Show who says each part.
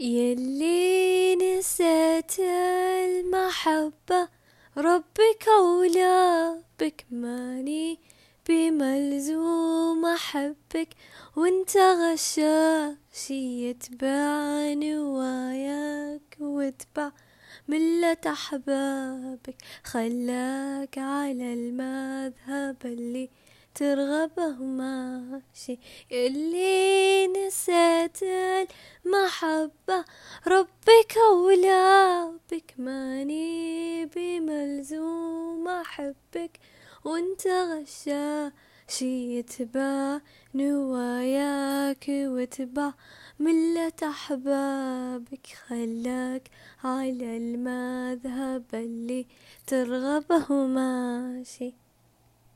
Speaker 1: يلي نسيت المحبة ربك أولى بك. ماني بملزوم أحبك وانت غشاشي يتبع نواياك واتبع ملة أحبابك. خلاك على المذهب اللي ترغبه ماشي اللي المحبة ربك أولى بك ماني بملزوم أحبك وانت غشاشي يتبع نواياك واتبع ملة أحبابك خلاك على المذهب اللي ترغبه ماشي